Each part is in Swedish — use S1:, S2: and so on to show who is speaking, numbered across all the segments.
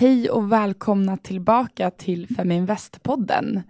S1: Hej och välkomna tillbaka till Feminvest-podden.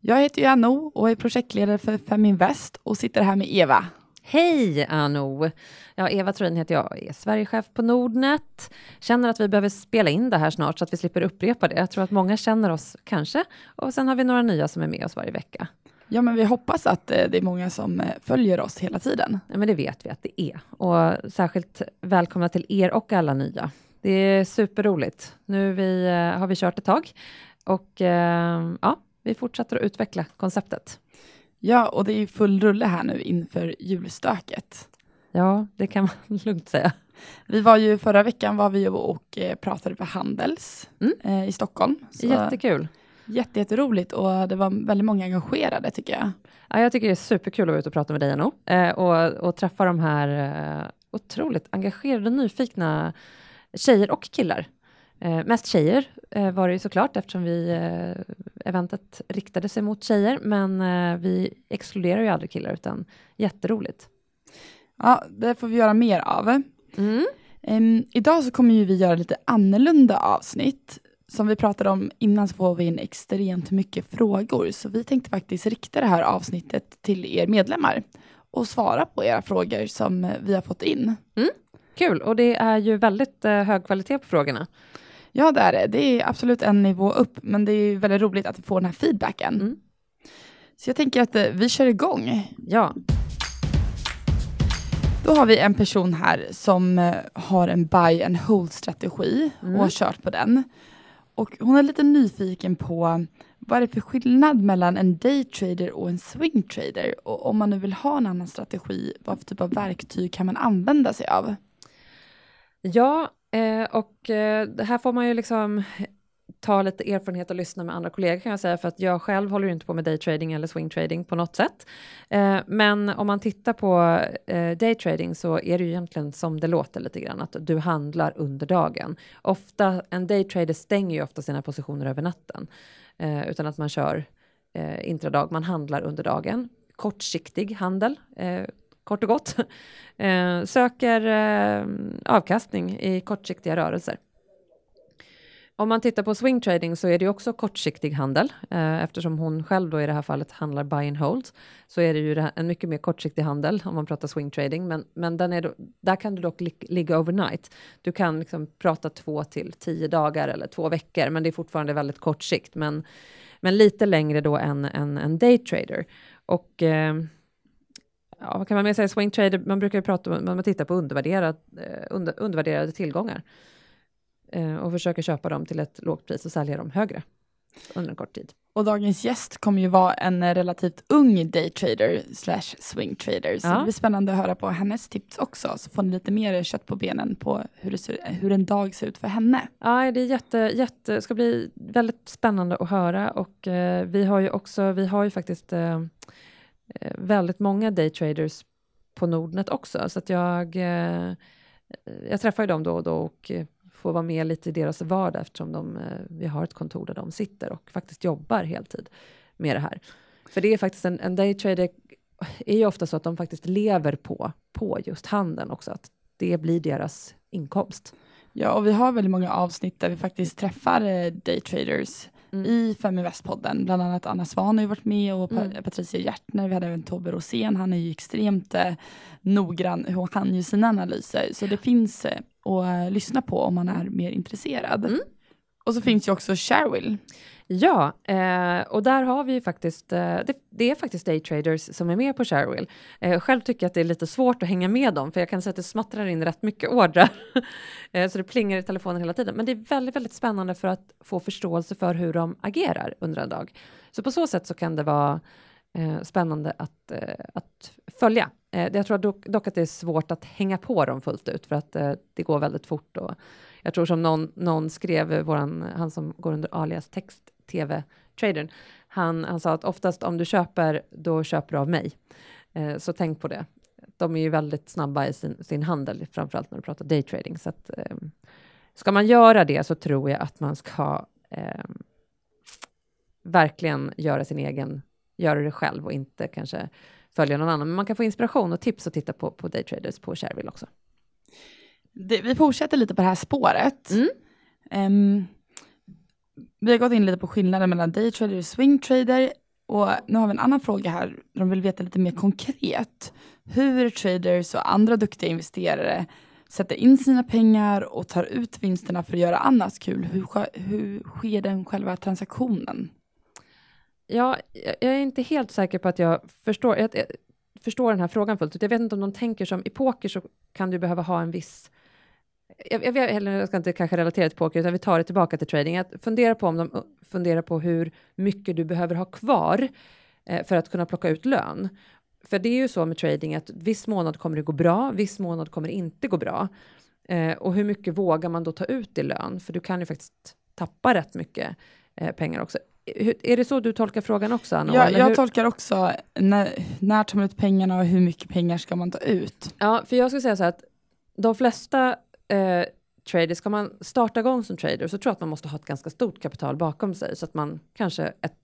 S1: Jag heter ju Anno och är projektledare för Feminvest och sitter här med Eva.
S2: Hej Anno! Ja, Eva Troin heter jag, är Sverigechef på Nordnet. Känner att vi behöver spela in det här snart så att vi slipper upprepa det. Jag tror att många känner oss kanske. Och sen har vi några nya som är med oss varje vecka.
S1: Ja, men vi hoppas att eh, det är många som eh, följer oss hela tiden.
S2: Ja, men det vet vi att det är. Och särskilt välkomna till er och alla nya. Det är superroligt. Nu vi, eh, har vi kört ett tag och ja, vi fortsätter att utveckla konceptet.
S1: Ja, och det är full rulle här nu inför julstöket.
S2: Ja, det kan man lugnt säga.
S1: Vi var ju förra veckan var vi och pratade för Handels mm. eh, i Stockholm.
S2: Så Jättekul.
S1: Jätteroligt och det var väldigt många engagerade tycker jag.
S2: Ja, jag tycker det är superkul att vara ute och prata med dig Anno, eh, och, och träffa de här eh, otroligt engagerade, nyfikna tjejer och killar. Eh, mest tjejer eh, var det ju såklart eftersom vi, eh, eventet riktade sig mot tjejer, men eh, vi exkluderar ju aldrig killar utan jätteroligt.
S1: Ja, det får vi göra mer av. Mm. Um, idag så kommer ju vi göra lite annorlunda avsnitt som vi pratade om innan så får vi in extremt mycket frågor, så vi tänkte faktiskt rikta det här avsnittet till er medlemmar och svara på era frågor som vi har fått in.
S2: Mm. Kul, och det är ju väldigt eh, hög kvalitet på frågorna.
S1: Ja, det är det. Det är absolut en nivå upp, men det är väldigt roligt att får den här feedbacken. Mm. Så jag tänker att eh, vi kör igång.
S2: Ja.
S1: Då har vi en person här som eh, har en buy and hold-strategi mm. och har kört på den. Och hon är lite nyfiken på vad är det för skillnad mellan en daytrader och en swingtrader? Och om man nu vill ha en annan strategi, vad för typ av verktyg kan man använda sig av?
S2: Ja, eh, och det här får man ju liksom ta lite erfarenhet och lyssna med andra kollegor kan jag säga, för att jag själv håller inte på med daytrading eller swingtrading på något sätt. Eh, men om man tittar på eh, daytrading så är det ju egentligen som det låter lite grann, att du handlar under dagen. Ofta, en daytrader stänger ju ofta sina positioner över natten, eh, utan att man kör eh, intradag, man handlar under dagen. Kortsiktig handel, kort och gott. Eh, söker eh, avkastning i kortsiktiga rörelser. Om man tittar på swing trading så är det också kortsiktig handel eh, eftersom hon själv då i det här fallet handlar buy and hold så är det ju en mycket mer kortsiktig handel om man pratar swing trading men, men den är då, där kan du dock li ligga overnight. Du kan liksom prata två till tio dagar eller två veckor men det är fortfarande väldigt kort sikt men, men lite längre då än en, en daytrader. Och eh, ja, vad kan man mer säga, swing trader, man brukar ju prata om, man tittar på undervärderad, eh, under, undervärderade tillgångar eh, och försöker köpa dem till ett lågt pris och sälja dem högre under en kort tid.
S1: Och dagens gäst kommer ju vara en relativt ung daytrader slash swingtrader, så ja. det blir spännande att höra på hennes tips också, så får ni lite mer kött på benen på hur, ser, hur en dag ser ut för henne.
S2: Ja, det är jätte, jätte, ska bli väldigt spännande att höra och eh, vi har ju också, vi har ju faktiskt eh, eh Eh, väldigt många daytraders på Nordnet också, så att jag, eh, jag träffar ju dem då och då och eh, får vara med lite i deras vardag eftersom de, vi har ett kontor där de sitter och faktiskt jobbar heltid med det här. För det är faktiskt en, en daytrader är ju ofta så att de faktiskt lever på, på just handeln också, att det blir deras inkomst.
S1: Ja, och vi har väldigt många avsnitt där vi faktiskt träffar daytraders mm. i Feminvest-podden. Bland annat Anna Svan har ju varit med och mm. Patricia Hjärtner. Vi hade även Tobbe Rosén. Han är ju extremt eh, noggrann hur han gör sina analyser. Så det finns eh, att lyssna på om man är mer intresserad. Mm. Och så finns ju också Sharewill.
S2: Ja, eh, och där har vi ju faktiskt, eh, det, det, är faktiskt daytraders som är med på Sharewill. Eh, själv tycker jag att det är lite svårt att hänga med dem, för jag kan säga att det smattrar in rätt mycket ordrar. eh, så det plingar i telefonen hela tiden. Men det är väldigt, väldigt spännande för att få förståelse för hur de agerar under en dag. Så på så sätt så kan det vara eh, spännande att, eh, att följa. Eh, jag tror dock, dock, att det är svårt att hänga på dem fullt ut, för att eh, det går väldigt fort och jag tror som någon, någon skrev, eh, våran, han som går under alias text tv-tradern, han, han sa att oftast om du köper, då köper du av mig. Eh, så tänk på det. De är ju väldigt snabba i sin, sin handel, framförallt när du pratar daytrading. Så att, eh, ska man göra det så tror jag att man ska eh, verkligen göra sin egen, göra det själv och inte kanske följa någon annan. Men man kan få inspiration och tips att titta på, på daytraders på Shareville också.
S1: Det, vi fortsätter lite på det här spåret. Mm. Um, Vi har gått in lite på skillnaden mellan daytrader och swingtrader och nu har vi en annan fråga här. De vill veta lite mer konkret hur traders och andra duktiga investerare sätter in sina pengar och tar ut vinsterna för att göra annat kul. Hur, hur sker den själva transaktionen?
S2: Ja, jag är inte helt säker på att jag förstår, jag, jag förstår den här frågan fullt ut. Jag vet inte om de tänker som i poker så kan du behöva ha en viss jag, jag, eller jag ska inte kanske relatera till poker, utan vi tar det tillbaka till trading. Att fundera på om de funderar på hur mycket du behöver ha kvar eh, för att kunna plocka ut lön. För det är ju så med trading att viss månad kommer det gå bra, viss månad kommer det inte gå bra. Eh, och hur mycket vågar man då ta ut i lön? För du kan ju faktiskt tappa rätt mycket eh, pengar också. Hur, är det så du tolkar frågan också, Anna?
S1: Ja, jag hur? tolkar också när, när tar man ut pengarna och hur mycket pengar ska man ta ut?
S2: Ja, för jag skulle säga så här att de flesta eh, trader, ska man starta igång som trader så tror jag att man måste ha ett ganska stort kapital bakom sig så att man kanske ett,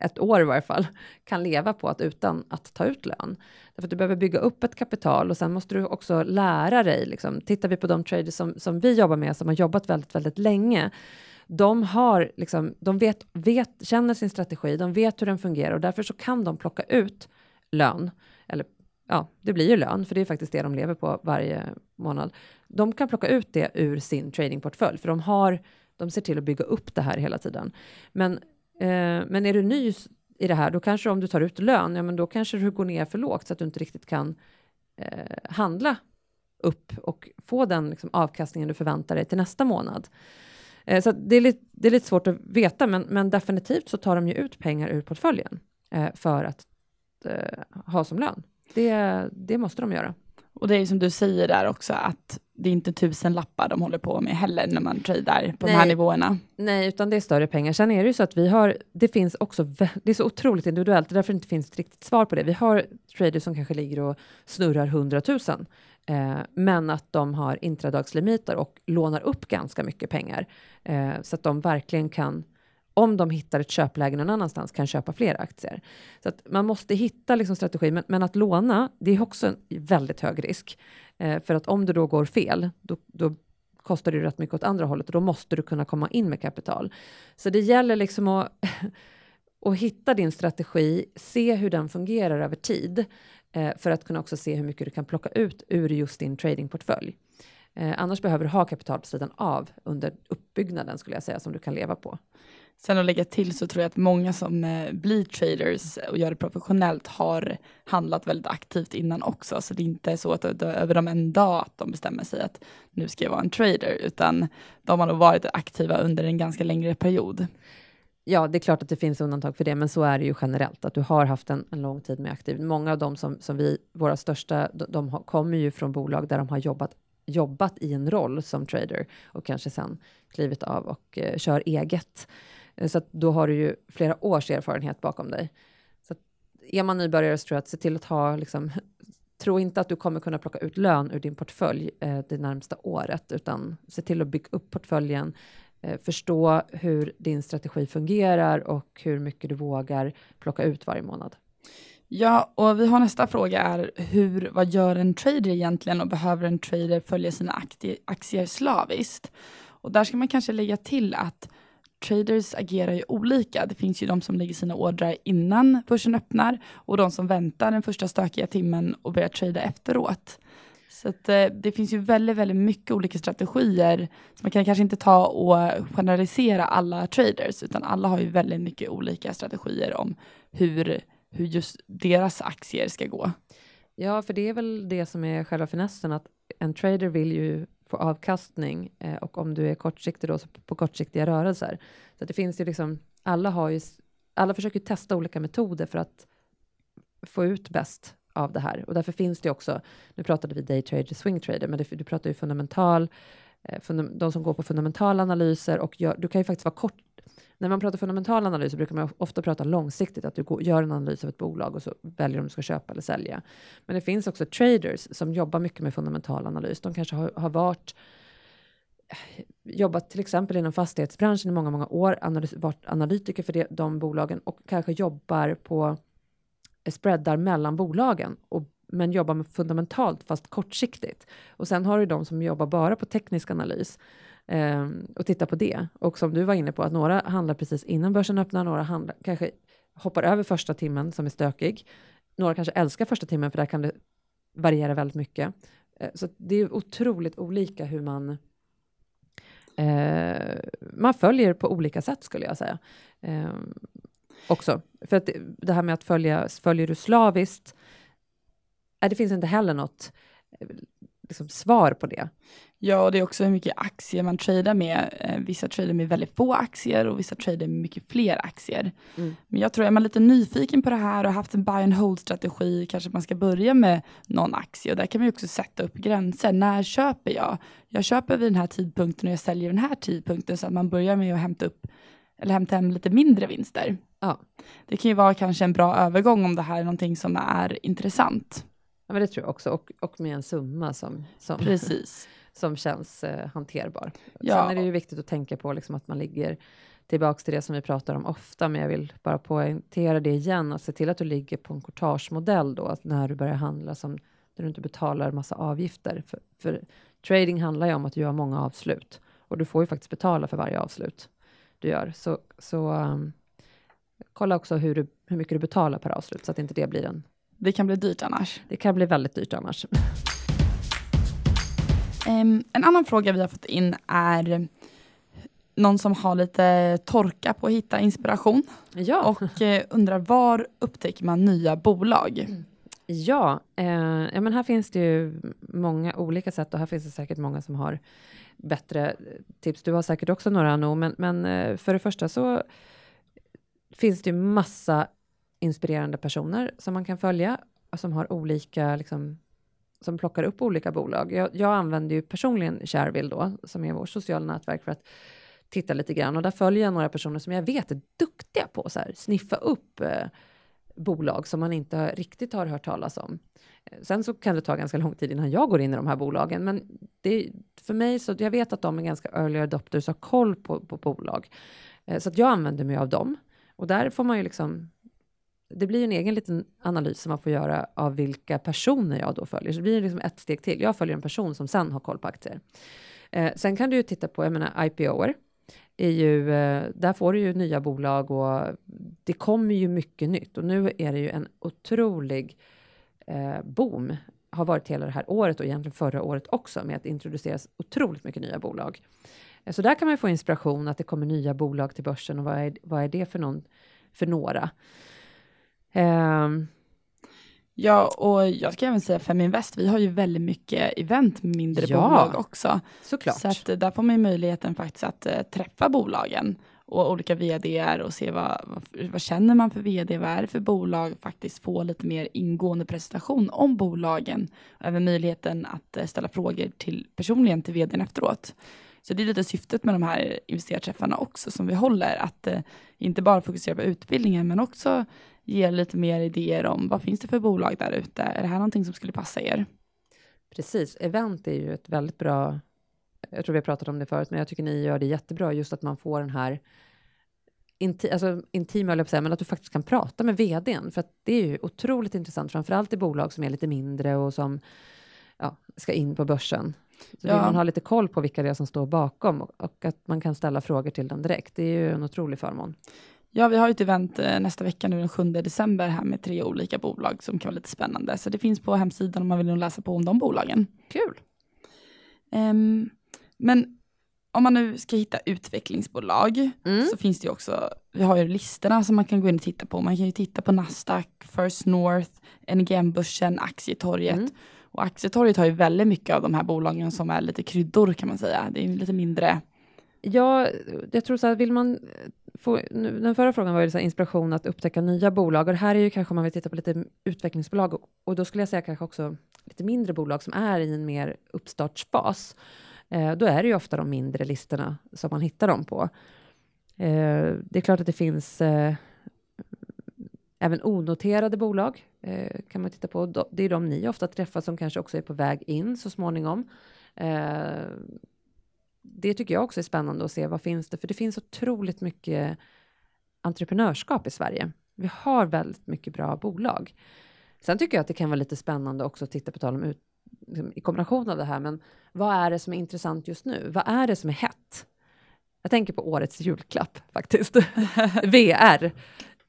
S2: ett år i varje fall kan leva på att utan att ta ut lön. Därför att du behöver bygga upp ett kapital och sen måste du också lära dig. Liksom. Tittar vi på de traders som, som vi jobbar med som har jobbat väldigt, väldigt länge de har liksom, de vet, vet, känner sin strategi, de vet hur den fungerar och därför så kan de plocka ut lön, eller ja, det blir ju lön, för det är faktiskt det de lever på varje månad. De kan plocka ut det ur sin tradingportfölj, för de har, de ser till att bygga upp det här hela tiden. Men, eh, men är du ny i det här, då kanske om du tar ut lön, ja men då kanske du går ner för lågt så att du inte riktigt kan eh, handla upp och få den liksom, avkastningen du förväntar dig till nästa månad. Eh, så det är, lite, det är lite svårt att veta, men, men definitivt så tar de ju ut pengar ur portföljen eh, för att eh, ha som lön. Det, det måste de göra.
S1: Och det är som du säger där också att det är inte tusen lappar de håller på med heller när man tradar på Nej. de här nivåerna.
S2: Nej, utan det är större pengar. Sen är det ju så att vi har, det finns också, det är så otroligt individuellt, det är därför det inte finns ett riktigt svar på det. Vi har traders som kanske ligger och snurrar hundratusen, eh, men att de har intradagslimiter och lånar upp ganska mycket pengar, eh, så att de verkligen kan om de hittar ett köpläge någon annanstans, kan köpa fler aktier. Så att man måste hitta liksom strategi, men, men, att låna, det är också en väldigt hög risk. Eh, för att om det då går fel, då, då kostar det rätt mycket åt andra hållet och då måste du kunna komma in med kapital. Så det gäller liksom att, att hitta din strategi, se hur den fungerar över tid, eh, för att kunna också se hur mycket du kan plocka ut ur just din tradingportfölj. Eh, annars behöver du ha kapital på sidan av under uppbyggnaden skulle jag säga som du kan leva på.
S1: Sen att lägga till så tror jag att många som eh, blir traders och gör det professionellt har handlat väldigt aktivt innan också. Så det är inte så att det är över dem en dag att de bestämmer sig att nu ska jag vara en trader, utan de har nog varit aktiva under en ganska längre period.
S2: Ja, det är klart att det finns undantag för det, men så är det ju generellt, att du har haft en, en lång tid med aktiv. Många av dem som, som vi, våra största, de, de har, kommer ju från bolag där de har jobbat jobbat i en roll som trader och kanske sen klivit av och eh, kör eget. Eh, så att då har du ju flera års erfarenhet bakom dig. Så att är man nybörjare så tror jag att se till att ha liksom, tro inte att du kommer kunna plocka ut lön ur din portfölj eh, det närmsta året, utan se till att bygga upp portföljen, eh, förstå hur din strategi fungerar och hur mycket du vågar plocka ut varje månad.
S1: Ja, och vi har nästa fråga är hur, vad gör en trader egentligen och behöver en trader följa sina aktier slaviskt? Och där ska man kanske lägga till att traders agerar ju olika. Det finns ju de som lägger sina ordrar innan börsen öppnar och de som väntar den första stökiga timmen och börjar trada efteråt. Så att, eh, det finns ju väldigt, väldigt mycket olika strategier. Så man kan kanske inte ta och generalisera alla traders, utan alla har ju väldigt mycket olika strategier om hur, hur just deras aktier ska gå.
S2: Ja, för det är väl det som är själva finessen, att en trader vill ju få avkastning eh, och om du är kortsiktig då så på kortsiktiga rörelser. Så det finns ju liksom, alla har ju, alla försöker testa olika metoder för att få ut bäst av det här och därför finns det också, nu pratade vi daytrader, swingtrader, men det, du pratar ju fundamental, eh, fundam, de som går på fundamentala analyser och gör, du kan ju faktiskt vara kort, när man pratar fundamental analys så brukar man ofta prata långsiktigt, att du går, gör en analys av ett bolag och så väljer om du ska köpa eller sälja. Men det finns också traders som jobbar mycket med fundamental analys. De kanske har, har varit eh, jobbat till exempel inom fastighetsbranschen i många, många år, analys, varit analytiker för det, de bolagen och kanske jobbar på eh, spreadar mellan bolagen och men jobbar med fundamentalt fast kortsiktigt. Och sen har du de som jobbar bara på teknisk analys Ehm, och titta på det. Och som du var inne på, att några handlar precis innan börsen öppnar, några handlar, kanske hoppar över första timmen som är stökig. Några kanske älskar första timmen, för där kan det variera väldigt mycket. Eh, så det är otroligt olika hur man eh, man följer på olika sätt skulle jag säga. Eh, också. För att det, det, här med att följa, följer du slaviskt, eh, det finns inte heller något eh, liksom, svar på det.
S1: Ja, och det är också hur mycket aktier man tradar med. Eh, vissa tradar med väldigt få aktier och vissa tradar med mycket fler aktier. Mm. Men jag tror, är man lite nyfiken på det här och haft en buy and hold-strategi, kanske man ska börja med någon aktie. Och där kan man också sätta upp gränser. När köper jag? Jag köper vid den här tidpunkten och jag säljer den här tidpunkten, så att man börjar med att hämta upp eller hämta hem lite mindre vinster.
S2: Ja.
S1: Det kan ju vara kanske en bra övergång om det här är någonting som är intressant.
S2: Ja, men det tror jag också, och, och med en summa som, som,
S1: Precis.
S2: Som känns eh, hanterbar. Ja. Sen är det ju viktigt att tänka på liksom att man ligger tillbaka till det som vi pratar om ofta, men jag vill bara poängtera det igen, att se till att du ligger på en courtagemodell då, att när du börjar handla som där du inte betalar massa avgifter. För, för trading handlar ju om att du gör många avslut och du får ju faktiskt betala för varje avslut du gör. Så, så um, kolla också hur, du, hur mycket du betalar per avslut, så att inte det blir en...
S1: Det kan bli dyrt annars.
S2: Det kan bli väldigt dyrt annars.
S1: Um, en annan fråga vi har fått in är någon som har lite torka på att hitta inspiration.
S2: Ja.
S1: Och eh, undrar var upptäcker man nya bolag? Mm.
S2: Ja, eh, ja, men här finns det ju många olika sätt och här finns det säkert många som har bättre tips. Du har säkert också några, Anno, men, men eh, för det första så finns det ju massa inspirerande personer som man kan följa som har olika, liksom, som plockar upp olika bolag. Jag, jag använder ju personligen Shareville då, som är vårt sociala nätverk för att titta lite grann och där följer jag några personer som jag vet är duktiga på att sniffa upp eh, bolag som man inte riktigt har hört talas om. Eh, sen så kan det ta ganska lång tid innan jag går in i de här bolagen, men det, för mig så jag vet att de är ganska early adopters och har koll på, på bolag. Eh, så att jag använder mig av dem. Och där får man ju liksom, det blir en egen liten analys som man får göra av vilka personer jag då följer. Så det blir liksom ett steg till. Jag följer en person som sen har koll på aktier. Eh, sen kan du ju titta på, jag menar IPOer, är ju, eh, där får du ju nya bolag och det kommer ju mycket nytt och nu är det ju en otrolig eh, boom har varit hela det här året och egentligen förra året också med att introduceras otroligt mycket nya bolag. Eh, så där kan man ju få inspiration att det kommer nya bolag till börsen och vad är, vad är det för, någon, för några? Um,
S1: Ja, och jag ska även säga Feminvest, vi har ju väldigt mycket event med mindre ja, bolag också.
S2: Såklart.
S1: Så att eh, där får man ju möjligheten faktiskt att uh, träffa bolagen och olika vd och se vad, vad, vad, känner man för vd, vad är det för bolag, faktiskt få lite mer ingående presentation om bolagen, och även möjligheten att uh, ställa frågor till personligen till vdn efteråt. Så det är lite syftet med de här investerarträffarna också som vi håller, att uh, inte bara fokusera på utbildningen men också ge lite mer idéer om vad finns det för bolag där ute? Är det här någonting som skulle passa er?
S2: Precis, event är ju ett väldigt bra, jag tror vi har pratat om det förut, men jag tycker ni gör det jättebra, just att man får den här inti, alltså intima, jag säga, men att du faktiskt kan prata med vdn, för att det är ju otroligt intressant, framförallt i bolag som är lite mindre och som ja, ska in på börsen. Så ja. vill man ha lite koll på vilka det är som står bakom och, och att man kan ställa frågor till dem direkt, det är ju en otrolig förmån.
S1: Ja, vi har ett event eh, nästa vecka nu den 7 december här med tre olika bolag som kan vara lite spännande. Så det finns på hemsidan om man vill läsa på om de bolagen.
S2: Kul!
S1: Um, men om man nu ska hitta utvecklingsbolag mm. så finns det ju också, vi har ju listorna som man kan gå in och titta på. Man kan ju titta på Nasdaq, First North, NGM-börsen, Aktietorget. Mm. Och Aktietorget har ju väldigt mycket av de här bolagen som är lite kryddor kan man säga. Det är lite mindre
S2: Ja, jag tror så här, vill man den förra frågan var ju så inspiration att upptäcka nya bolag och det här är ju kanske om man vill titta på lite utvecklingsbolag och då skulle jag säga kanske också lite mindre bolag som är i en mer uppstartsfas. Eh, då är det ju ofta de mindre listorna som man hittar dem på. Eh, det är klart att det finns eh, även onoterade bolag eh, kan man titta på. Det är de ni ofta träffar som kanske också är på väg in så småningom. Eh, det tycker jag också är spännande att se vad finns det, för det finns otroligt mycket entreprenörskap i Sverige. Vi har väldigt mycket bra bolag. Sen tycker jag att det kan vara lite spännande också att titta på tal om ut, liksom, i kombination av det här, men vad är det som är intressant just nu? Vad är det som är hett? Jag tänker på årets julklapp faktiskt, VR.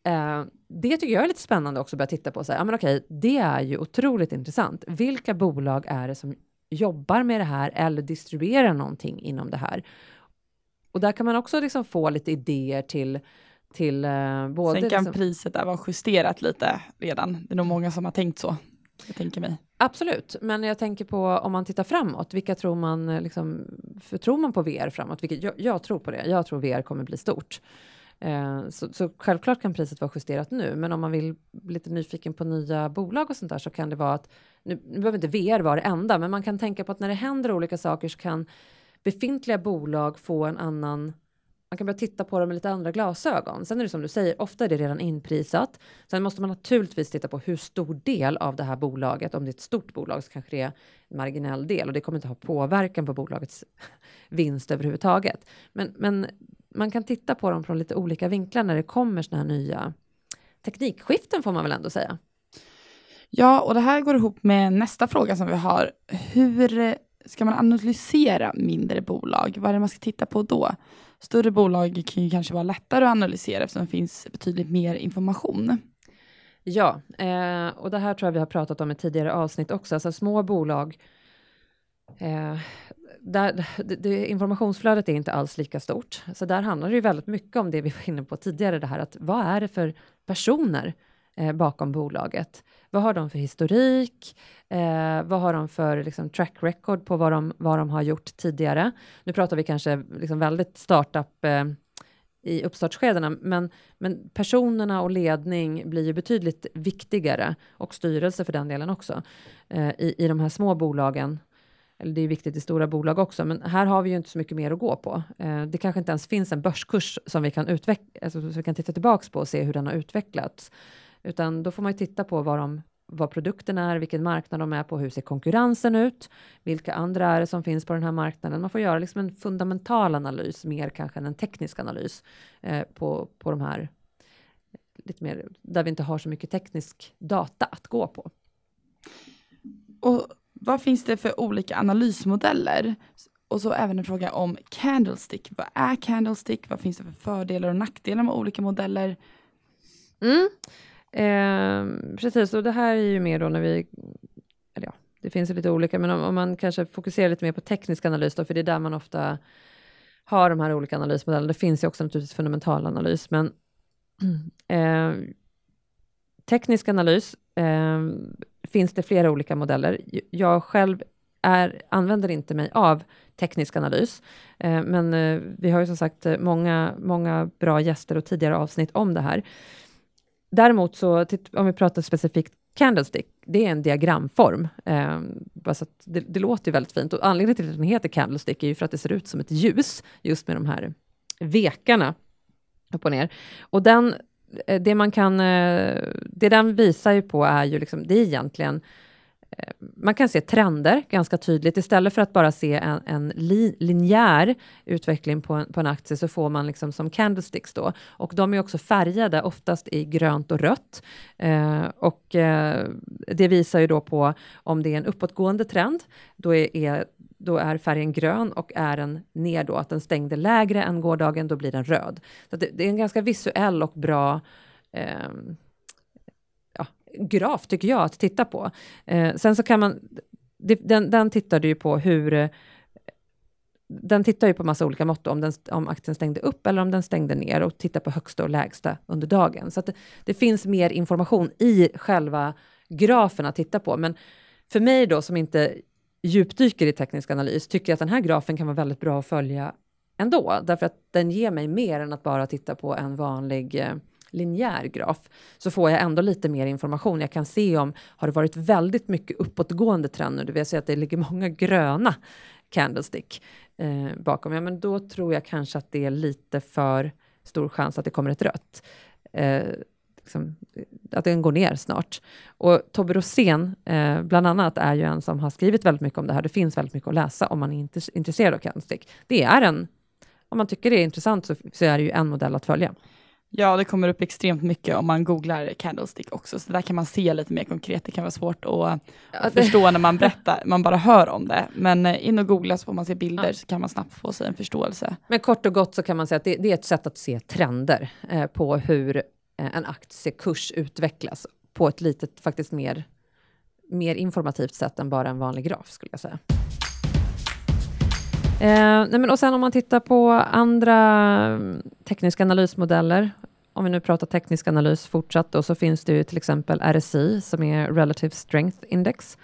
S2: Eh, det tycker jag är lite spännande också att börja titta på. Så här, ja, men okej, det är ju otroligt intressant. Vilka bolag är det som jobbar med det här eller distribuerar någonting inom det här? Och där kan man också liksom få lite idéer till till eh, både...
S1: Sen kan
S2: liksom,
S1: priset där vara justerat lite redan. Det är nog många som har tänkt så. Jag tänker mig.
S2: Absolut, men jag tänker på om man tittar framåt, vilka tror man, eh, liksom, för tror man på VR framåt? Vilket jag, jag tror på det, jag tror VR kommer bli stort. Eh, så, så, självklart kan priset vara justerat nu, men om man vill bli lite nyfiken på nya bolag och sånt där så kan det vara att, nu, nu behöver inte VR vara det enda, men man kan tänka på att när det händer olika saker så kan befintliga bolag få en annan man kan börja titta på dem med lite andra glasögon. Sen är det som du säger, ofta är det redan inprisat. Sen måste man naturligtvis titta på hur stor del av det här bolaget, om det är ett stort bolag så kanske det är en marginell del och det kommer inte ha påverkan på bolagets vinst överhuvudtaget. Men, men man kan titta på dem från lite olika vinklar när det kommer sådana här nya teknikskiften får man väl ändå säga.
S1: Ja, och det här går ihop med nästa fråga som vi har. Hur ska man analysera mindre bolag? Vad är det man ska titta på då? Större bolag kan ju kanske vara lättare att analysera eftersom det finns betydligt mer information.
S2: Ja, eh, och det här tror jag vi har pratat om i tidigare avsnitt också. Alltså små bolag, eh, där, det, det, informationsflödet är inte alls lika stort. Så där handlar det ju väldigt mycket om det vi var inne på tidigare, det här att vad är det för personer eh, bakom bolaget? Vad har de för historik? Eh, vad har de för liksom, track record på vad de, vad de har gjort tidigare? Nu pratar vi kanske liksom, väldigt startup eh, i uppstartsskedena, men, men personerna och ledning blir ju betydligt viktigare och styrelse för den delen också eh, i, i de här små bolagen. Eller det är viktigt i stora bolag också, men här har vi ju inte så mycket mer att gå på. Eh, det kanske inte ens finns en börskurs som vi kan, utveck- alltså, som vi kan titta tillbaks på och se hur den har utvecklats. Utan då får man ju titta på vad, de, vad produkten är, vilken marknad de är på, hur ser konkurrensen ut, vilka andra är det som finns på den här marknaden. Man får göra liksom en fundamental analys, mer kanske än en teknisk analys eh, på, på de här lite mer, där vi inte har så mycket teknisk data att gå på.
S1: Och vad finns det för olika analysmodeller? Och så även en fråga om Candlestick. Vad är Candlestick? Vad finns det för fördelar och nackdelar med olika modeller?
S2: Mm. Eh, precis, och det här är ju mer då när vi, eller ja, det finns ju lite olika, men om, om, man kanske fokuserar lite mer på teknisk analys då, för det är där man ofta har de här olika analysmodellerna. Det finns ju också naturligtvis fundamental analys, men eh, teknisk analys eh, finns det flera olika modeller. Jag själv är, använder inte mig av teknisk analys, eh, men eh, vi har ju som sagt eh, många, många bra gäster och tidigare avsnitt om det här. Däremot så, om vi pratar specifikt Candlestick, det är en diagramform. Eh, så det, det, låter väldigt fint och anledningen till att den heter Candlestick är ju för att det ser ut som ett ljus, just med de här vekarna upp och ner. Och den, Eh, det man kan, eh, det den visar ju på är ju liksom, det är egentligen eh, man kan se trender ganska tydligt. Istället för att bara se en, en li, linjär utveckling på en, på en aktie så får man liksom som candlesticks då. Och de är också färgade, oftast i grönt och rött. Eh, och eh, det visar ju då på om det är en uppåtgående trend, då är, är då är färgen grön och är den ner då, att den stängde lägre än gårdagen, då blir den röd. Så det, det är en ganska visuell och bra eh, graf, tycker jag, att titta på. Eh, sen så kan man, den, den tittade ju på hur den tittar ju på massa olika mått, om, den, om aktien stängde upp eller om den stängde ner och tittar på högsta och lägsta under dagen. Så att det, det, finns mer information i själva grafen att titta på. Men för mig då som inte djupdyker i teknisk analys tycker jag att den här grafen kan vara väldigt bra att följa ändå, därför att den ger mig mer än att bara titta på en vanlig eh, linjär graf så får jag ändå lite mer information. Jag kan se om har det varit väldigt mycket uppåtgående trend nu, det vill säga att det ligger många gröna candlestick eh, bakom. Ja, men då tror jag kanske att det är lite för stor chans att det kommer ett rött. Eh, liksom, att den går ner snart. Och Tobbe Rosén, eh, bland annat, är ju en som har skrivit väldigt mycket om det här. Det finns väldigt mycket att läsa om man är intresserad av candlestick. Det är en, om man tycker det är intressant så, så är det ju en modell att följa.
S1: Ja, det kommer upp extremt mycket om man googlar candlestick också, så där kan man se lite mer konkret. Det kan vara svårt att, ja, att förstå när man berättar, man bara hör om det. Men eh, in och googla så får man se bilder ja. så kan man snabbt få sig en förståelse.
S2: Men kort och gott så kan man säga att det, det är ett sätt att se trender eh, på hur en aktiekurs utvecklas på ett litet, faktiskt mer, mer informativt sätt än bara en vanlig graf skulle jag säga. Eh, nej men och sen om man tittar på andra mm, tekniska analysmodeller, om vi nu pratar teknisk analys fortsatt då, så finns det ju till exempel RSI som är Relative Strength Index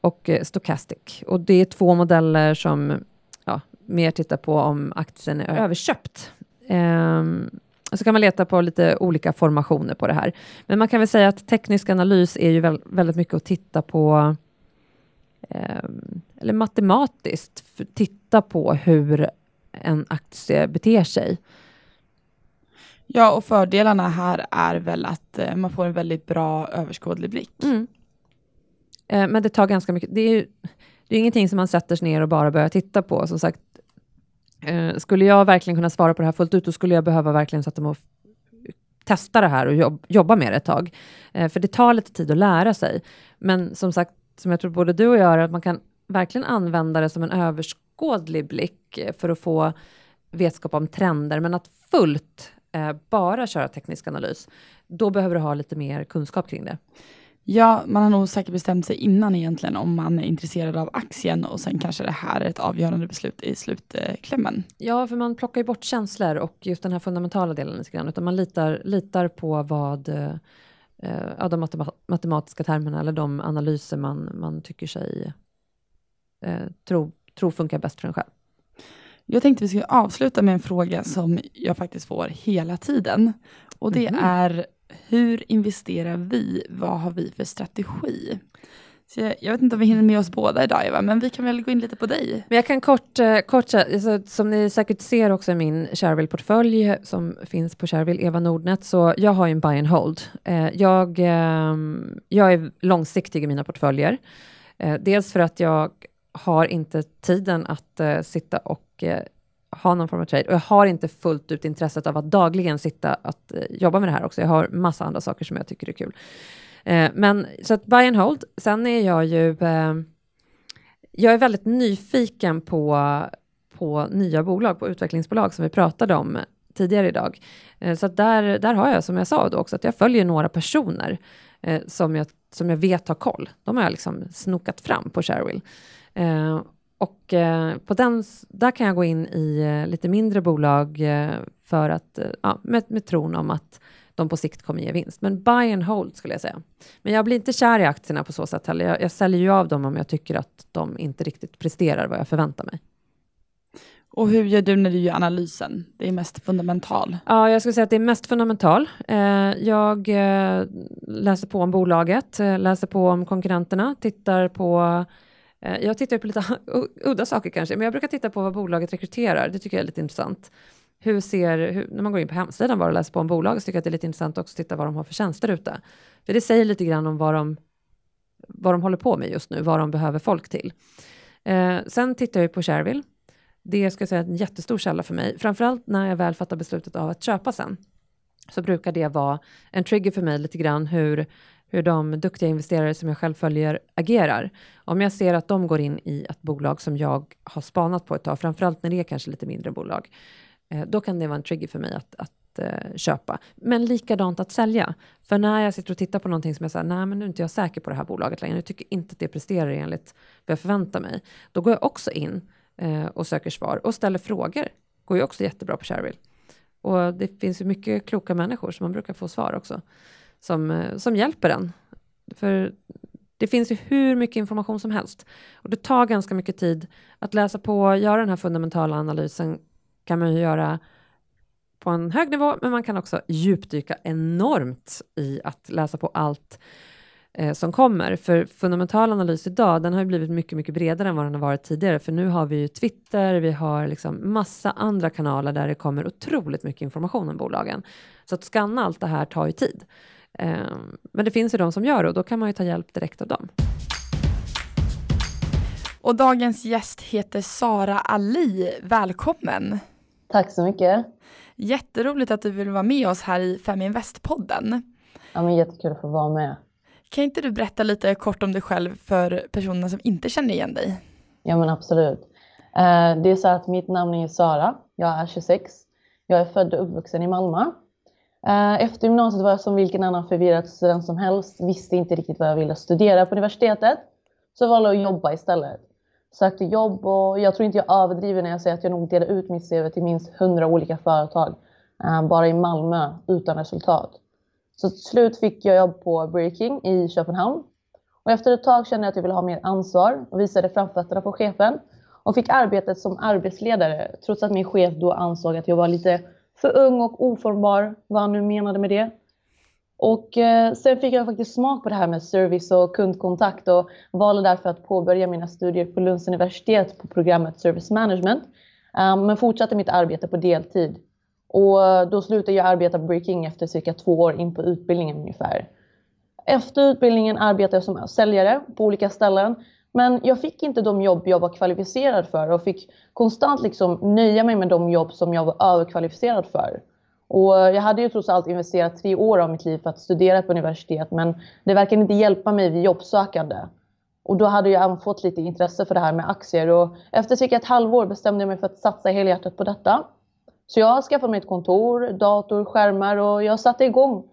S2: och eh, Stochastic. Och det är två modeller som ja, mer tittar på om aktien är överköpt. Eh, så kan man leta på lite olika formationer på det här. Men man kan väl säga att teknisk analys är ju väldigt mycket att titta på Ehm, eller matematiskt titta på hur en aktie beter sig.
S1: Ja, och fördelarna här är väl att eh, man får en väldigt bra överskådlig blick. Mm.
S2: Eh, men det tar ganska mycket. Det är ju det är ingenting som man sätter sig ner och bara börjar titta på. Som sagt, eh, skulle jag verkligen kunna svara på det här fullt ut, då skulle jag behöva verkligen sätta mig och testa det här och jobb, jobba med det ett tag. Eh, för det tar lite tid att lära sig. Men som sagt, som jag tror både du och jag är, att man kan verkligen använda det som en överskådlig blick eh, för att få vetskap om trender, men att fullt eh, bara köra teknisk analys, då behöver du ha lite mer kunskap kring det.
S1: Ja, man har nog säkert bestämt sig innan egentligen om man är intresserad av aktien och sen kanske det här är ett avgörande beslut i slutklämmen.
S2: Ja, för man plockar ju bort känslor och just den här fundamentala delen lite grann, utan man litar, litar på vad eh, de matematiska termerna eller de analyser man, man tycker sig eh, tro, tro funkar bäst för en själv.
S1: Jag tänkte vi skulle avsluta med en fråga som jag faktiskt får hela tiden. Och det mm -hmm. är hur investerar vi? Vad har vi för strategi? Så jag, jag, vet inte om vi hinner med oss båda idag Eva, men vi kan väl gå in lite på dig.
S2: Men jag kan kort, eh, kort eh, alltså, som ni säkert ser också i min Shareville-portfölj eh, som finns på Shareville, Eva Nordnet, så jag har ju en buy and hold. Jag, ehm, jag är långsiktig i mina portföljer. Dels för att jag har inte tiden att sitta och ha någon form av trade och jag har inte fullt ut intresset av att dagligen sitta att eh, jobba med det här också. Jag har massa andra saker som jag tycker är kul. Eh, men så att buy and hold. Sen är jag ju, eh, jag är väldigt nyfiken på, på nya bolag, på utvecklingsbolag som vi pratade om tidigare idag. Eh, så att där, där har jag, som jag sa då också, att jag följer några personer eh, som, jag, som jag vet har koll. De har jag liksom snokat fram på Sharewill. Eh, Eh, och eh, på den, där kan jag gå in i lite mindre bolag för att, ja, med, med tron om att de på sikt kommer ge vinst. Men buy and hold skulle jag säga. Men jag blir inte kär i aktierna på så sätt heller. Jag, jag säljer ju av dem om jag tycker att de inte riktigt presterar vad jag förväntar mig.
S1: Och hur gör du när du gör analysen? Det är mest fundamental.
S2: Ja, jag skulle säga att det är mest fundamental. Eh, jag eh, läser på om bolaget, eh, läser på om konkurrenterna, tittar på Eh, jag tittar på lite udda saker kanske, men jag brukar titta på vad bolaget rekryterar. Det tycker jag är lite intressant hur ser, hur, när man går in på hemsidan bara och läser på om bolaget, så tycker jag att det är lite intressant också att titta vad de har för tjänster ute. För det säger lite grann om vad de, vad de håller på med just nu, vad de behöver folk till. Eh, sen tittar jag på Shareville. Det ska jag säga är en jättestor källa för mig, framförallt när jag väl fattar beslutet av att köpa sen. Så brukar det vara en trigger för mig lite grann hur, hur de duktiga investerare som jag själv följer agerar. Om jag ser att de går in i ett bolag som jag har spanat på ett tag, framförallt när det är kanske lite mindre bolag, eh, då kan det vara en trigger för mig att, att uh, köpa. Men likadant att sälja. För när jag sitter och tittar på någonting som jag säger, nej men nu är inte jag säker på det här bolaget längre, jag tycker inte att det presterar enligt vad jag förväntar mig. Då går jag också in uh, och söker svar och ställer frågor. Går ju också jättebra på Shareville. Och det finns ju mycket kloka människor som man brukar få svar också, som, eh, som hjälper en. För det finns ju hur mycket information som helst. Och det tar ganska mycket tid att läsa på, göra den här fundamentala analysen, kan man ju göra på en hög nivå, men man kan också djupdyka enormt i att läsa på allt eh, som kommer. För fundamental analys idag, den har ju blivit mycket, mycket bredare än vad den har varit tidigare, för nu har vi ju Twitter, vi har liksom massa andra kanaler där det kommer otroligt mycket information om bolagen. Så att skanna allt det här tar ju tid. Eh, men det finns ju de som gör det och då kan man ju ta hjälp direkt av dem.
S1: Och dagens gäst heter Sara Ali. Välkommen!
S3: Tack så mycket.
S1: Jätteroligt att du vill vara med oss här i Feminvest-podden.
S3: Ja, men jättekul att få vara med.
S1: Kan inte du berätta lite kort om dig själv för personerna som inte känner igen dig?
S3: Ja, men absolut. Eh, det är så att mitt namn är Sara. Jag är 26. Jag är född och uppvuxen i Malmö. Eh, efter gymnasiet var jag som vilken annan förvirrad student som helst. Visste inte riktigt vad jag ville studera på universitetet. Så jag valde att jobba istället. Sökte jobb och jag tror inte jag överdriver när jag säger att jag nog delade ut mitt CV till minst 100 olika företag. Eh, bara i Malmö utan resultat. Så till slut fick jag jobb på Breaking i Köpenhamn. Och efter ett tag kände jag att jag ville ha mer ansvar och visade framfötterna på chefen och fick arbetet som arbetsledare trots att min chef då ansåg att jag var lite för ung och oformbar, vad han nu menade med det. Och eh, sen fick jag faktiskt smak på det här med service och kundkontakt och valde därför att påbörja mina studier på Lunds universitet på programmet Service Management. Um, men fortsatte mitt arbete på deltid. Och eh, då slutade jag arbeta på Breaking efter cirka två år in på utbildningen ungefär. Efter utbildningen arbetade jag som säljare på olika ställen. Men jag fick inte de jobb jag var kvalificerad för och fick konstant liksom nöja mig med de jobb som jag var överkvalificerad för. Och jag hade ju trots allt investerat tre år av mitt liv för att studera på universitet men det verkade inte hjälpa mig vid jobbsökande. Och då hade jag även fått lite intresse för det här med aktier och efter cirka ett halvår bestämde jag mig för att satsa helhjärtat på detta. Så jag skaffade mig ett kontor, dator, skärmar och jag satte igång.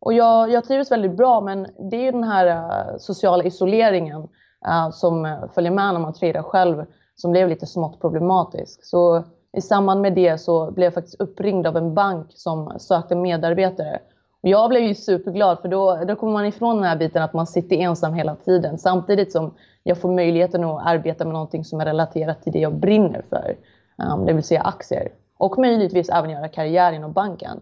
S3: Och jag, jag trivs väldigt bra men det är ju den här eh, sociala isoleringen Eh, som eh, följer med när man tradar själv som blev lite smått problematisk. Så i samband med det så blev jag faktiskt uppringd av en bank som sökte medarbetare. Och jag blev ju superglad för då, då kommer man ifrån den här biten att man sitter ensam hela tiden samtidigt som jag får möjligheten att arbeta med någonting som är relaterat till det jag brinner för. Um, det vill säga aktier. Och möjligtvis även göra karriär inom banken.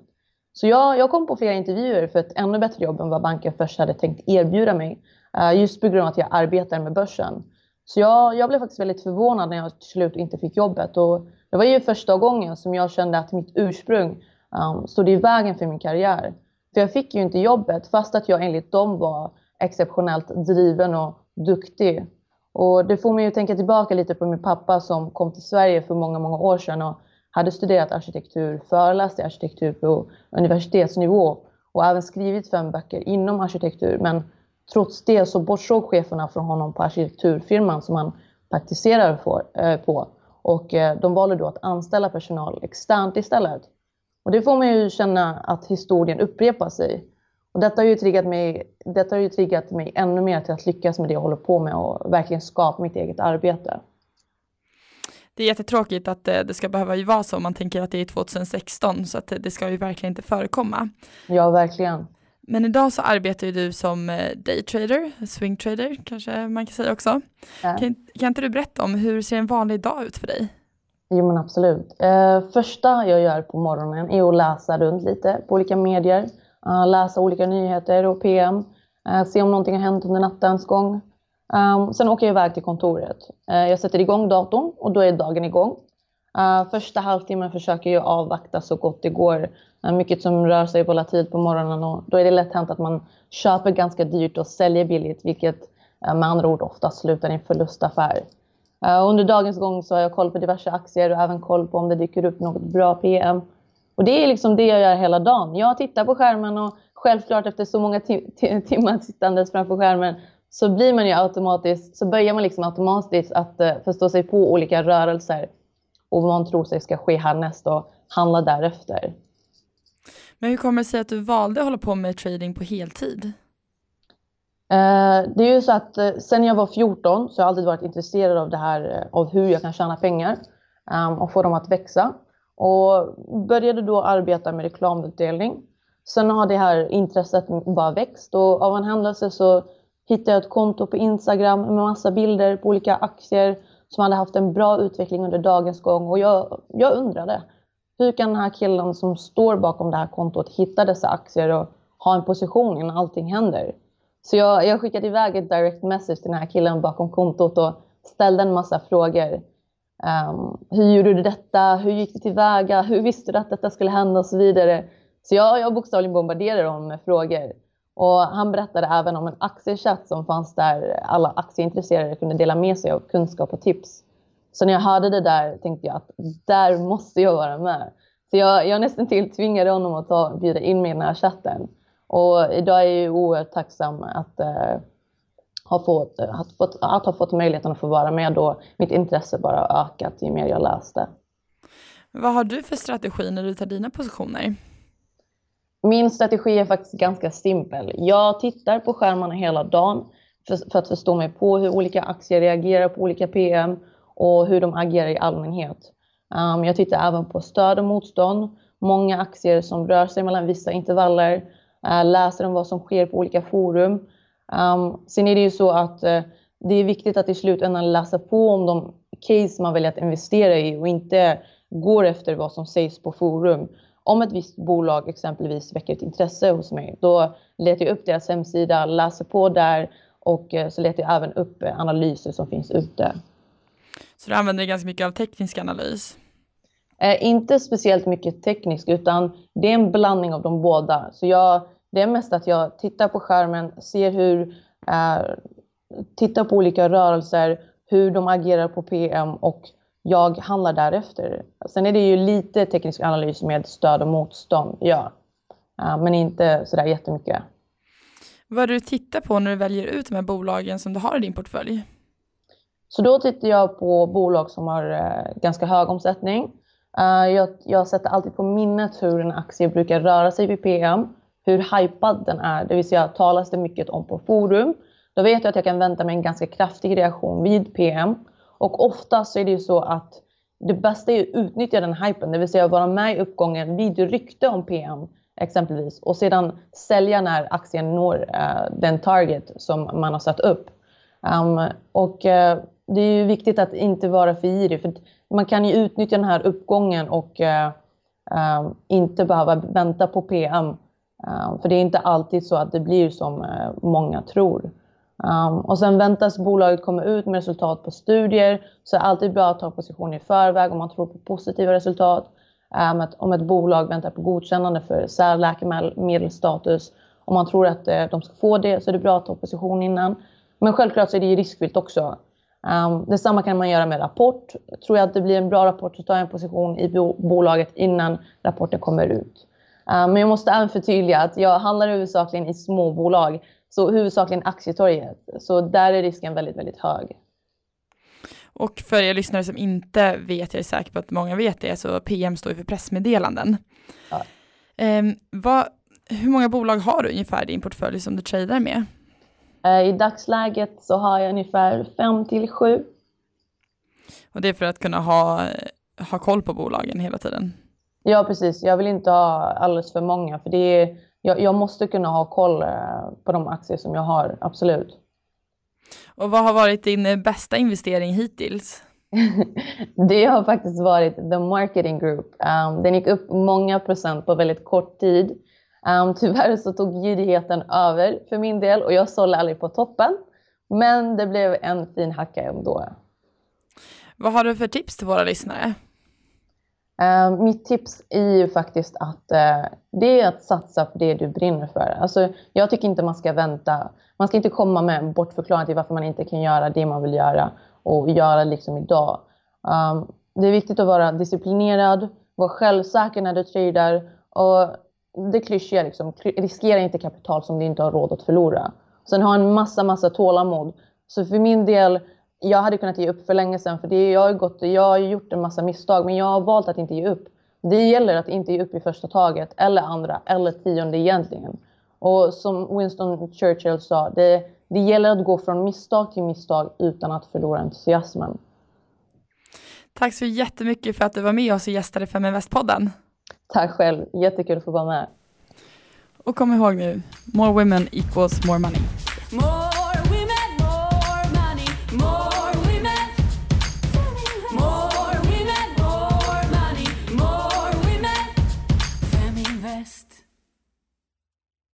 S3: Så jag, jag kom på flera intervjuer för ett ännu bättre jobb än vad banken först hade tänkt erbjuda mig. Eh, just på grund av att jag arbetar med börsen. Så jag, jag blev faktiskt väldigt förvånad när jag till slut inte fick jobbet. Och det var ju första gången som jag kände att mitt ursprung um, stod i vägen för min karriär. För jag fick ju inte jobbet fast att jag enligt dem var exceptionellt driven och duktig. Och det får mig att tänka tillbaka lite på min pappa som kom till Sverige för många, många år sedan och hade studerat arkitektur, föreläst i arkitektur på universitetsnivå och även skrivit fem böcker inom arkitektur. Men trots det så bortsåg cheferna från honom på arkitekturfirman som han praktiserar eh, på. Och eh, de valde då att anställa personal externt istället. Och det får mig ju känna att historien upprepar sig. Och detta har ju triggat mig, detta har ju triggat mig ännu mer till att lyckas med det jag håller på med och verkligen skapa mitt eget arbete.
S1: Det är jättetråkigt att eh, det ska behöva vara så, man tänker att det är 2016, så att det ska ju verkligen inte förekomma.
S3: Ja, verkligen.
S1: Men idag så arbetar ju du som eh, daytrader, swingtrader kanske man kan säga också. Ja. Kan, kan inte du berätta om hur ser en vanlig dag ut för dig?
S3: Jo men absolut. Eh, första jag gör på morgonen är att läsa runt lite på olika medier. Uh, läsa olika nyheter och PM. Uh, se om någonting har hänt under nattens gång. Um, sen åker jag iväg till kontoret. Uh, jag sätter igång datorn och då är dagen igång. Uh, första halvtimmen försöker jag avvakta så gott det går. Uh, mycket som rör sig volatilt på morgonen och då är det lätt hänt att man köper ganska dyrt och säljer billigt vilket uh, med andra ord ofta slutar i en förlustaffär. under dagens gång så har jag koll på diverse aktier och även koll på om det dyker upp något bra PM. Och det är liksom det jag gör hela dagen. Jag tittar på skärmen och självklart efter så många timmar sittandes framför skärmen så blir man ju automatiskt, så börjar man liksom automatiskt att förstå sig på olika rörelser och vad man tror sig ska ske härnäst och handla därefter.
S1: Men hur kommer det sig att du valde att hålla på med trading på heltid?
S3: Eh, det är ju så att eh, sen jag var 14 så har jag alltid varit intresserad av det här, eh, av hur jag kan tjäna pengar ehm, och få dem att växa. Och började då arbeta med reklamutdelning. Sen har det här intresset bara växt och av en händelse så hittade jag ett konto på Instagram med massa bilder på olika aktier som hade haft en bra utveckling under dagens gång och jag, jag undrade hur kan den här killen som står bakom det här kontot hitta dessa aktier och ha en position innan allting händer? Så jag, jag skickade iväg ett direct message till den här killen bakom kontot och ställde en massa frågor. Um, hur gjorde du detta? Hur gick du tillväga? Hur visste du att detta skulle hända och så vidare? Så jag, jag bokstavligen bombarderade honom med frågor. Och han berättade även om en aktiechatt som fanns där alla aktieintresserade kunde dela med sig av kunskap och tips. Så när jag hörde det där tänkte jag att där måste jag vara med. Så jag, jag nästan till tvingade honom att ta, bjuda in mig i den här chatten. Och idag är jag oerhört tacksam att, uh, ha fått, att, fått, att ha fått möjligheten att få vara med då mitt intresse bara ökat ju mer jag läste.
S1: Vad har du för strategi när du tar dina positioner?
S3: Min strategi är faktiskt ganska simpel. Jag tittar på skärmarna hela dagen för, för, att förstå mig på hur olika aktier reagerar på olika PM och hur de agerar i allmänhet. Um, jag tittar även på stöd och motstånd, många aktier som rör sig mellan vissa intervaller, uh, läser om vad som sker på olika forum. Um, sen är det ju så att uh, det är viktigt att i slutändan läsa på om de case man väljer att investera i och inte går efter vad som sägs på forum. Om ett visst bolag exempelvis väcker ett intresse hos mig, då letar jag upp deras hemsida, läser på där och eh, så letar jag även upp eh, analyser som finns ute.
S1: Så du använder ganska mycket av teknisk analys?
S3: Eh, inte speciellt mycket teknisk, utan det är en blandning av de båda. Så jag, det är mest att jag tittar på skärmen, ser hur, eh, tittar på olika rörelser, hur de agerar på PM och jag handlar därefter. Sen är det ju lite teknisk analys med stöd och motstånd, ja. Men inte sådär jättemycket.
S1: Vad du tittar på när du väljer ut de här bolagen som du har i din portfölj?
S3: Så då tittar jag på bolag som har uh, ganska hög omsättning. Uh, jag, jag sätter alltid på minnet hur en aktie brukar röra sig vid PM, hur hypad den är, det vill säga talas det mycket om på forum, då vet jag att jag kan vänta mig en ganska kraftig reaktion vid PM. Och ofta så är det ju så att det bästa är att utnyttja den hypen, det vill säga vara med i uppgången vid rykte om PM exempelvis och sedan sälja när aktien når uh, den target som man har satt upp. Um, och uh, det är ju viktigt att inte vara för girig för man kan ju utnyttja den här uppgången och uh, um, inte behöva vänta på PM. Ehm, för det är inte alltid så att det blir som många tror. Um, och sen väntas bolaget komma ut med resultat på studier, så är det alltid bra att ta position i förväg om man tror på positiva resultat. Um, att, om ett bolag väntar på godkännande för särläkemedelsstatus, om man tror att uh, de ska få det så är det bra att ta position innan. Men självklart så är det ju riskfyllt också. Um, detsamma kan man göra med rapport. Tror jag att det blir en bra rapport så tar jag en position i bo bolaget innan rapporten kommer ut. Um, men jag måste även förtydliga att jag handlar huvudsakligen i småbolag så huvudsakligen aktietorget. Så där är risken väldigt, väldigt hög.
S1: Och för er lyssnare som inte vet, jag är säker på att många vet det, så PM står ju för pressmeddelanden. Ja. Um, vad, hur många bolag har du ungefär i din portfölj som du tradar med?
S3: Uh, I dagsläget så har jag ungefär fem till sju.
S1: Och det är för att kunna ha, ha koll på bolagen hela tiden?
S3: Ja, precis. Jag vill inte ha alldeles för många, för det är jag, jag måste kunna ha koll eh, på de aktier som jag har, absolut.
S1: Och vad har varit din eh, bästa investering hittills?
S3: det har faktiskt varit The Marketing Group. Um, den gick upp många procent på väldigt kort tid. Um, tyvärr så tog gidigheten över för min del och jag sålde aldrig på toppen. Men det blev en fin hacka ändå.
S1: Vad har du för tips till våra lyssnare?
S3: Uh, mitt tips är ju faktiskt att uh, det är att satsa på det du brinner för. Alltså, jag tycker inte man ska vänta. Man ska inte komma med en bortförklaring till varför man inte kan göra det man vill göra och göra liksom idag. Um, det är viktigt att vara disciplinerad, vara självsäker när du tradar och det klyschiga liksom, riskera inte kapital som du inte har råd att förlora. Sen ha en massa, massa tålamod. Så för min del jag hade kunnat ge upp för länge sedan för det, jag, har gått, jag har gjort en massa misstag men jag har valt att inte ge upp. Det gäller att inte ge upp i första taget eller andra eller tionde egentligen. Och som Winston Churchill sa, det, det gäller att gå från misstag till misstag utan att förlora entusiasmen.
S1: Tack så jättemycket för att du var med oss och gästade Fem Invest-podden.
S3: Tack själv, jättekul att få vara med.
S1: Och kom ihåg nu, more women equals more money. More